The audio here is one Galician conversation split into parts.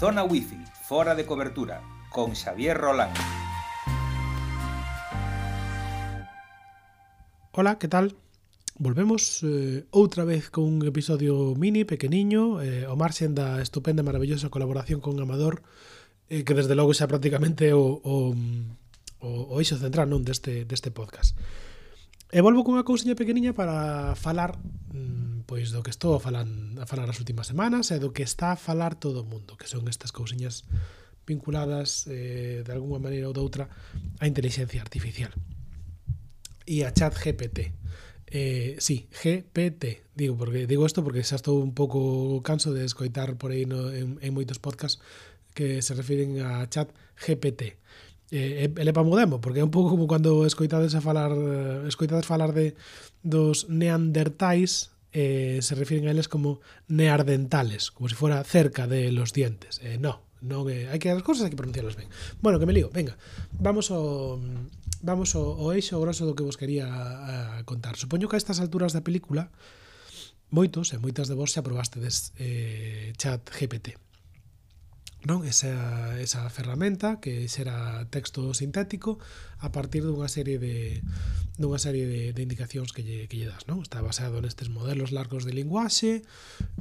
Zona Wi-Fi, fora de cobertura, con Xavier Rolán. Hola, que tal? Volvemos eh, outra vez con un episodio mini, pequeniño, eh, o marxen da estupenda e maravillosa colaboración con Amador, eh, que desde logo xa prácticamente o, o, o, o eixo central non deste, deste podcast. E volvo cunha cousinha pequeniña para falar mm, pois do que estou a falar, a falar as últimas semanas e do que está a falar todo o mundo, que son estas cousiñas vinculadas eh, de alguma maneira ou doutra á inteligencia artificial. E a chat GPT. Eh, sí, GPT. Digo porque digo isto porque xa estou un pouco canso de escoitar por aí no, en, en moitos podcasts que se refiren a chat GPT. Eh, ele para Modemo, porque é un pouco como cando escoitades a falar eh, escoitades falar de dos neandertais eh, se refiren a eles como neardentales, como se fuera cerca de los dientes. Eh, no, non eh, hai que as cousas hai que pronunciarlas ben. Bueno, que me lío, venga. Vamos ao vamos ao, ao eixo grosso do que vos quería a, a contar. Supoño que a estas alturas da película moitos e moitas de vos se probastes eh, chat GPT non esa, esa ferramenta que xera texto sintético a partir dunha serie de, dunha serie de, de indicacións que lle, que lle das, non? Está basado nestes modelos largos de linguaxe,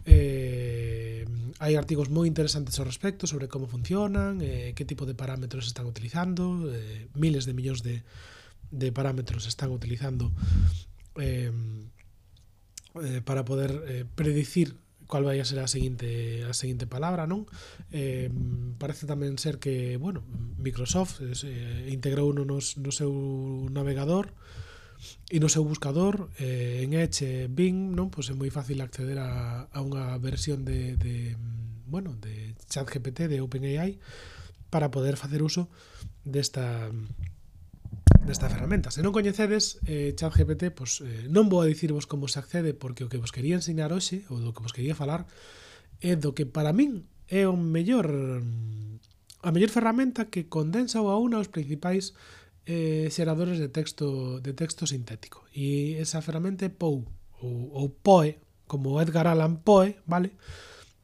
eh, hai artigos moi interesantes ao respecto sobre como funcionan, eh, que tipo de parámetros están utilizando, eh, miles de millóns de, de parámetros están utilizando eh, eh, para poder eh, predicir cual vai a ser a seguinte a seguinte palabra, non? Eh, parece tamén ser que, bueno, Microsoft eh, eh integrou uno nos, no seu navegador E no seu buscador, eh, en Edge, Bing, non pois é moi fácil acceder a, a unha versión de, de bueno, de ChatGPT de OpenAI para poder facer uso desta desta ferramenta. Se non coñecedes eh, ChatGPT, pois eh, non vou a dicirvos como se accede porque o que vos quería ensinar hoxe ou do que vos quería falar é do que para min é o mellor a mellor ferramenta que condensa ou a unha os principais eh, xeradores de texto de texto sintético. E esa ferramenta é POE ou, ou POE, como Edgar Allan Poe, vale?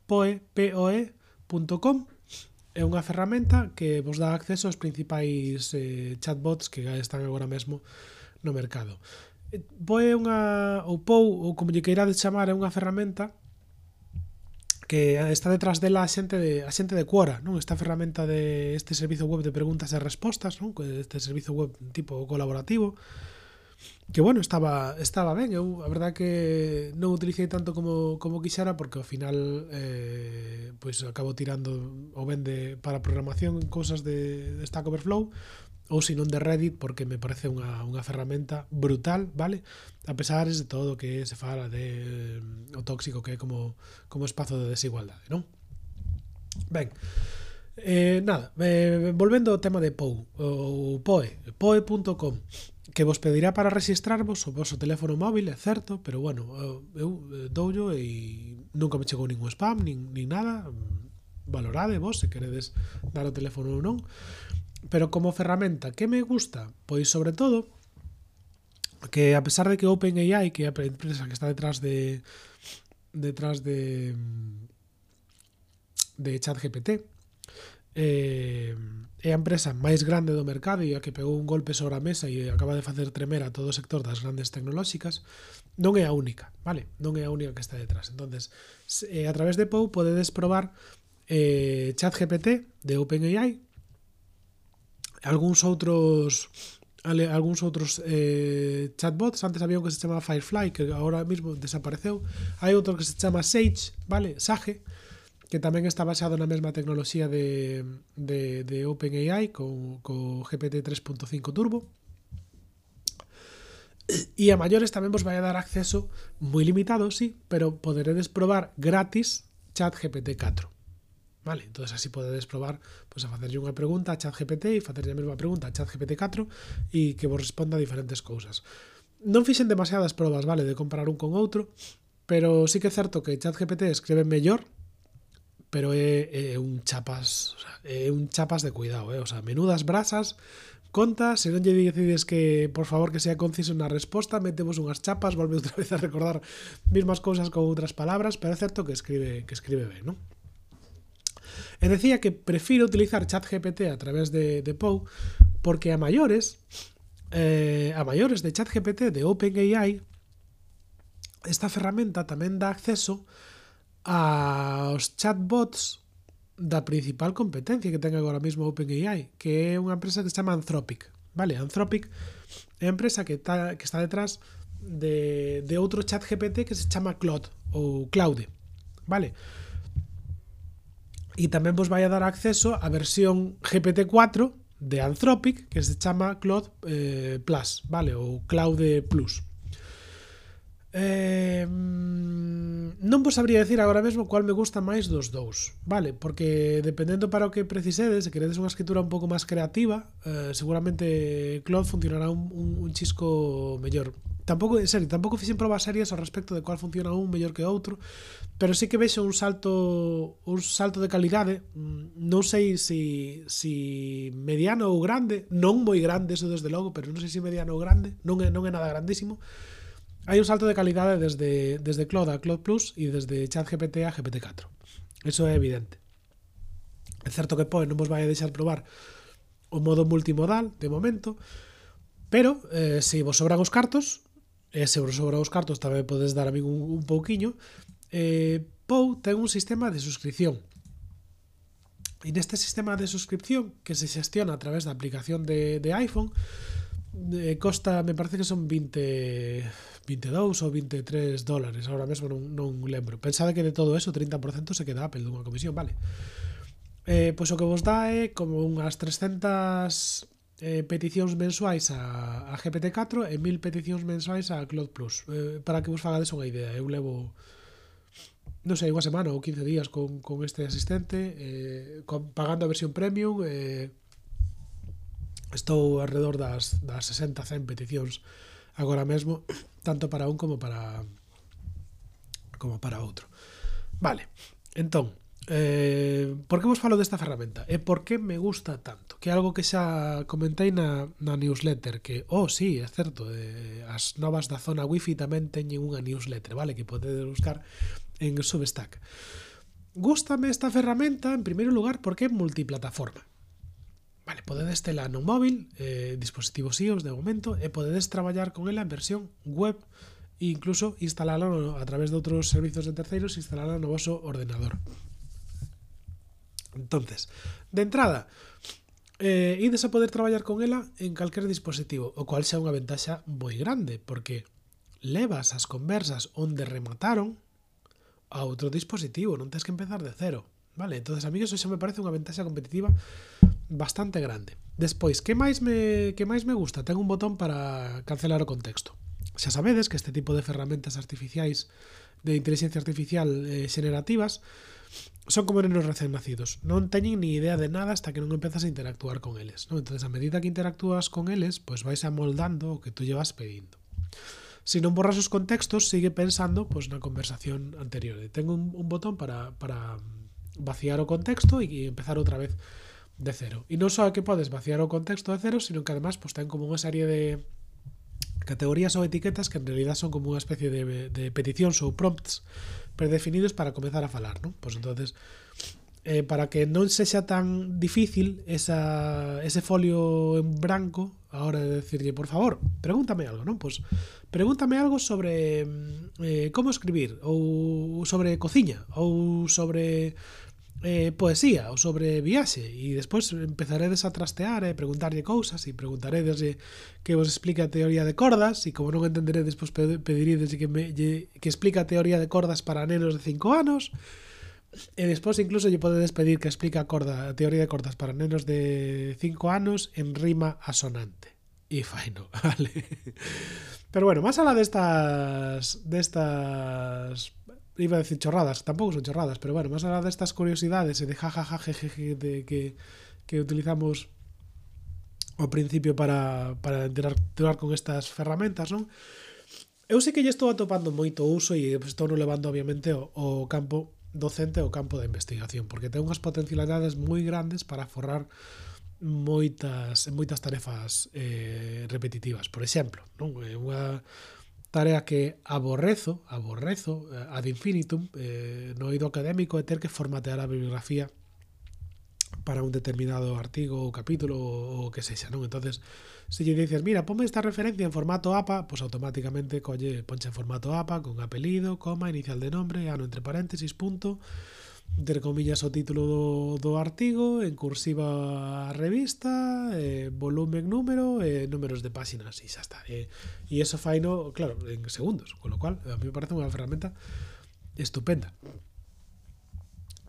Poe, poe.com é unha ferramenta que vos dá acceso aos principais eh, chatbots que están agora mesmo no mercado. Eh, Poe é unha ou POU ou como lle queirades chamar é unha ferramenta que está detrás dela a xente de a xente de Quora, non? Esta ferramenta de este servizo web de preguntas e respostas, non? Este servizo web tipo colaborativo que bueno, estaba estaba ben, eu a verdad que non utilicei tanto como como quixera porque ao final eh pois acabo tirando o ben de para programación cousas de, de Stack Overflow, ou senón de Reddit porque me parece unha, unha ferramenta brutal, vale? A pesar de todo que se fala de eh, o tóxico que é como, como espazo de desigualdade, non? Ben, eh, nada, eh, volvendo ao tema de Pou, ou Poe, poe.com, que vos pedirá para registrarvos o vosso teléfono móvil, é certo, pero bueno, eh, eu eh, doullo e nunca me chegou ningún spam, nin, nin nada, mm, valorade vos se queredes dar o teléfono ou non Pero como ferramenta, que me gusta? Pois sobre todo que a pesar de que OpenAI, que é a empresa que está detrás de detrás de de ChatGPT, eh, é a empresa máis grande do mercado e a que pegou un golpe sobre a mesa e acaba de facer tremer a todo o sector das grandes tecnolóxicas, non é a única, vale? Non é a única que está detrás. Entonces, eh, a través de Pou podedes probar eh, ChatGPT de OpenAI ale, algúns outros eh, chatbots, antes había un que se chamaba Firefly, que agora mesmo desapareceu, hai outro que se chama Sage, vale? Sage, que tamén está basado na mesma tecnoloxía de, de, de OpenAI co, co GPT 3.5 Turbo. E a maiores tamén vos vai a dar acceso moi limitado, sí, pero poderedes probar gratis chat GPT 4 Vale, entonces así podedes probar pues, a facerlle unha pregunta a ChatGPT e facerlle a mesma pregunta a ChatGPT 4 e que vos responda diferentes cousas. Non fixen demasiadas probas, vale, de comparar un con outro, pero sí que é certo que ChatGPT escribe mellor pero é, é un chapas, un chapas de cuidado, eh? o sea, menudas brasas, conta, se non lle decides que, por favor, que sea conciso na resposta, metemos unhas chapas, volve outra vez a recordar mismas cousas con outras palabras, pero é certo que escribe que escribe ben, non? E decía que prefiro utilizar ChatGPT a través de, de Pou porque a maiores, eh, a maiores de ChatGPT de OpenAI, esta ferramenta tamén dá acceso aos chatbots da principal competencia que ten agora mesmo OpenAI, que é unha empresa que se chama Anthropic. Vale, Anthropic é a empresa que, ta, que está detrás de, de outro chat GPT que se chama Claude ou Claude. Vale, e tamén vos vai a dar acceso á versión GPT-4 de Anthropic que se chama Cloud eh, Plus, vale, ou Cloud eh, Plus. Non vos sabría decir agora mesmo cual me gusta máis dos dous, vale? Porque dependendo para o que precisedes, se queredes unha escritura un pouco máis creativa, eh, seguramente Cloud funcionará un, un, un chisco mellor. Tampouco, en serio, tampouco fixen probas serias ao respecto de cual funciona un mellor que outro, pero sí que vexo un salto un salto de calidade, mm, non sei se si, si mediano ou grande, non moi grande, eso desde logo, pero non sei se si mediano ou grande, non é, non é nada grandísimo, Hai un salto de calidade desde, desde Claude a Claude Plus e desde ChatGPT a GPT-4. Eso é evidente. É certo que Poe non vos vai a deixar probar o modo multimodal de momento, pero eh, se vos sobran os cartos, e eh, se vos sobran os cartos tamén podes dar a mí un, un pouquiño, eh, Pou ten un sistema de suscripción. E neste sistema de suscripción que se xestiona a través da aplicación de, de iPhone, eh, costa, me parece que son 20 22 ou 23 dólares, agora mesmo non, non lembro. Pensade que de todo eso 30% se queda Apple dunha comisión, vale. Eh, pois o que vos dá é como unhas 300 eh, peticións mensuais a, a GPT-4 e 1000 peticións mensuais a Cloud Plus. Eh, para que vos fagades unha idea, eu levo non sei, unha semana ou 15 días con, con este asistente eh, con, pagando a versión premium eh, Estou alrededor das, das 60, 100 peticións agora mesmo, tanto para un como para como para outro. Vale, entón, eh, por que vos falo desta ferramenta? E por que me gusta tanto? Que é algo que xa comentei na, na newsletter, que, oh, sí, é certo, eh, as novas da zona wifi tamén teñen unha newsletter, vale, que podedes buscar en Substack. Gústame esta ferramenta, en primeiro lugar, porque é multiplataforma. Vale, podedes tela no móvil, eh, dispositivos iOS de momento, e podedes traballar con ela en versión web e incluso instalala no, a través de outros servizos de terceiros, instalala no vosso ordenador. Entonces, de entrada, eh, ides a poder traballar con ela en calquer dispositivo, o cual xa unha ventaxa moi grande, porque levas as conversas onde remataron a outro dispositivo, non tens que empezar de cero. Vale, entonces a mí eso xa me parece unha ventaxa competitiva bastante grande. Despois, que máis me que máis me gusta? Ten un botón para cancelar o contexto. Xa sabedes que este tipo de ferramentas artificiais de inteligencia artificial eh, xenerativas son como nenos recén nacidos. Non teñen ni idea de nada hasta que non empezas a interactuar con eles. Non? Entón, a medida que interactúas con eles, pois vais amoldando o que tú llevas pedindo. Se si non borras os contextos, sigue pensando pois, na conversación anterior. Tengo un, un botón para, para vaciar o contexto e empezar outra vez de cero. E non só que podes vaciar o contexto de cero, sino que además pues, ten como unha serie de categorías ou etiquetas que en realidad son como unha especie de, de peticións ou prompts predefinidos para comezar a falar, non? Pois entonces eh, para que non sexa tan difícil esa, ese folio en branco a hora de decirle, por favor, pregúntame algo, non? Pois pregúntame algo sobre eh, como escribir ou sobre cociña ou sobre eh, poesía ou sobre viaxe e despois empezaredes a trastear e preguntarlle cousas e preguntaredes que vos explica teoría de cordas e como non entenderedes, pois pediríades que, me, que explica teoría de cordas para nenos de 5 anos e despois incluso lle podedes pedir que explica teoría de cordas para nenos de 5 anos en rima asonante. E faino, vale. Pero bueno, máis alá destas destas iba a decir chorradas, tampouco son chorradas, pero bueno, máis alá destas curiosidades e de jajaja jejeje de que, que utilizamos ao principio para, para interactuar con estas ferramentas, non? Eu sei que lle estou atopando moito uso e estou no levando obviamente o, o campo docente o campo da investigación, porque ten unhas potencialidades moi grandes para forrar moitas moitas tarefas eh, repetitivas, por exemplo, non? Eh, unha tarea que aborrezo, aborrezo eh, ad infinitum, eh, no oído académico, é ter que formatear a bibliografía para un determinado artigo ou capítulo ou que sexa, non? Entonces, se lle dices, mira, ponme esta referencia en formato APA, pois automáticamente colle, ponche en formato APA con apelido, coma, inicial de nombre, ano entre paréntesis, punto, entre comillas o título do, do artigo, en cursiva a revista, eh, volumen número, eh, números de páxinas e xa está. Eh, e iso faino, claro, en segundos, con lo cual a mí me parece unha ferramenta estupenda.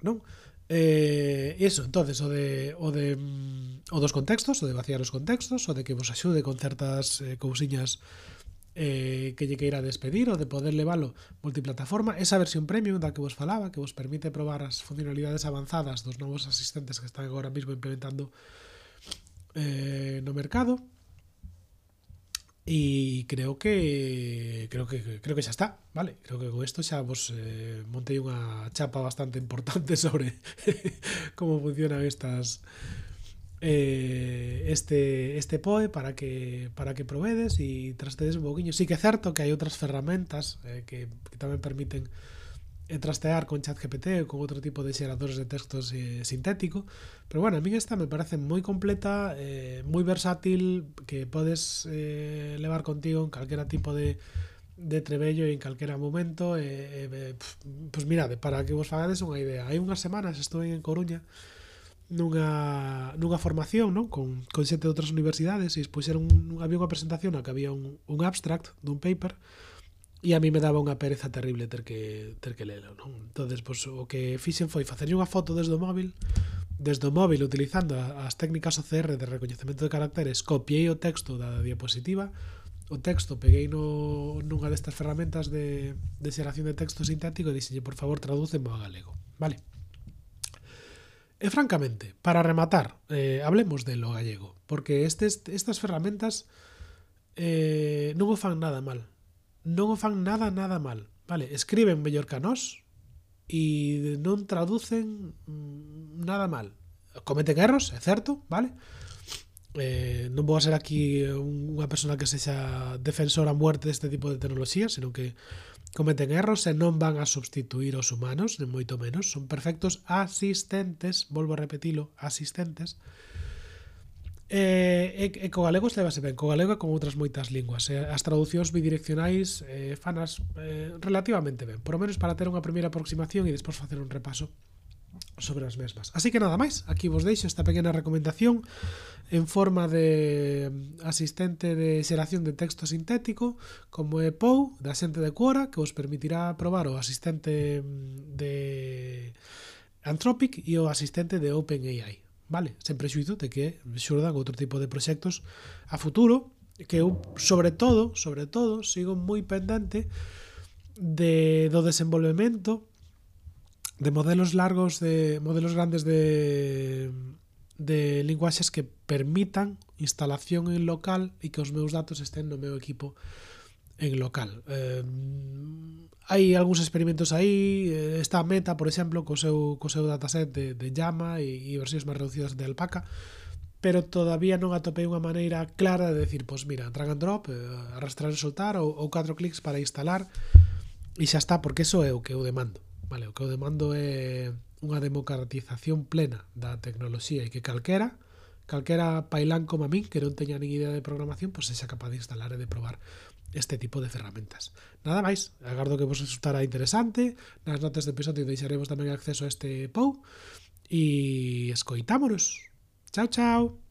Non? Eh, eso, entonces, o de, o de o dos contextos, o de vaciar os contextos, o de que vos axude con certas eh, cousiñas eh, que lle queira despedir ou de poder leválo multiplataforma. Esa versión premium da que vos falaba, que vos permite probar as funcionalidades avanzadas dos novos asistentes que están agora mesmo implementando eh, no mercado. E creo que creo que creo que xa está, vale? Creo que con isto xa vos eh, montei unha chapa bastante importante sobre como funcionan estas eh, este este POE para que para que provedes e trastedes un boquiño. Sí que é certo que hai outras ferramentas eh, que, que tamén permiten e trastear con ChatGPT ou con outro tipo de xeradores de textos eh, sintético, pero bueno, a min esta me parece moi completa, eh, moi versátil, que podes eh, levar contigo en calquera tipo de de trebello en calquera momento e, eh, eh, pues, pues mirade, para que vos fagades unha idea hai unhas semanas estuve en Coruña nunha, nunha formación non con, con xente de outras universidades e despois era un, había unha presentación na que había un, un abstract dun paper e a mí me daba unha pereza terrible ter que ter que lelo, non? Entonces, pois o que fixen foi facerlle unha foto desde o móvil, desde o móvil utilizando as técnicas OCR de recoñecemento de caracteres, copiei o texto da diapositiva, o texto peguei no, nunha destas ferramentas de, de xeración de texto sintético e dixenlle, por favor, tradúcemo a galego. Vale. E francamente, para rematar, eh, hablemos de lo gallego, porque estes, estas ferramentas eh, non o fan nada mal non o fan nada, nada mal. Vale, escriben mellor que a nós e non traducen mm, nada mal. Cometen erros, é certo, vale? Eh, non vou a ser aquí unha persona que sexa defensora a muerte deste tipo de tecnoloxía, senón que cometen erros e non van a substituir os humanos, nem moito menos, son perfectos asistentes, volvo a repetilo, asistentes. E, e, e co galego estelevase ben, co galego e con outras moitas linguas. E as traducións bidireccionais eh, fanas eh, relativamente ben, por lo menos para ter unha primeira aproximación e despois facer un repaso sobre as mesmas. Así que nada máis, aquí vos deixo esta pequena recomendación en forma de asistente de xeración de texto sintético como é POU, da xente de Quora, que vos permitirá probar o asistente de Anthropic e o asistente de OpenAI. Vale, sen prexuizo de que xurdan outro tipo de proxectos a futuro, que eu, sobre todo, sobre todo, sigo moi pendente de do desenvolvemento de modelos largos, de modelos grandes de, de linguaxes que permitan instalación en local e que os meus datos estén no meu equipo en local. Eh, hai algúns experimentos aí, eh, está Meta, por exemplo, co seu, co seu dataset de, de llama e, e versións máis reducidas de alpaca, pero todavía non atopei unha maneira clara de decir, pois mira, drag and drop, eh, arrastrar e soltar ou, ou catro clics para instalar e xa está, porque eso é o que eu demando. Vale, o que eu demando é unha democratización plena da tecnoloxía e que calquera, calquera pailán como a min, que non teña nin idea de programación, pois sexa capaz de instalar e de probar este tipo de ferramentas. Nada máis, agardo que vos resultara interesante, nas notas do episodio deixaremos tamén acceso a este POU, e escoitámonos. Chao, chao!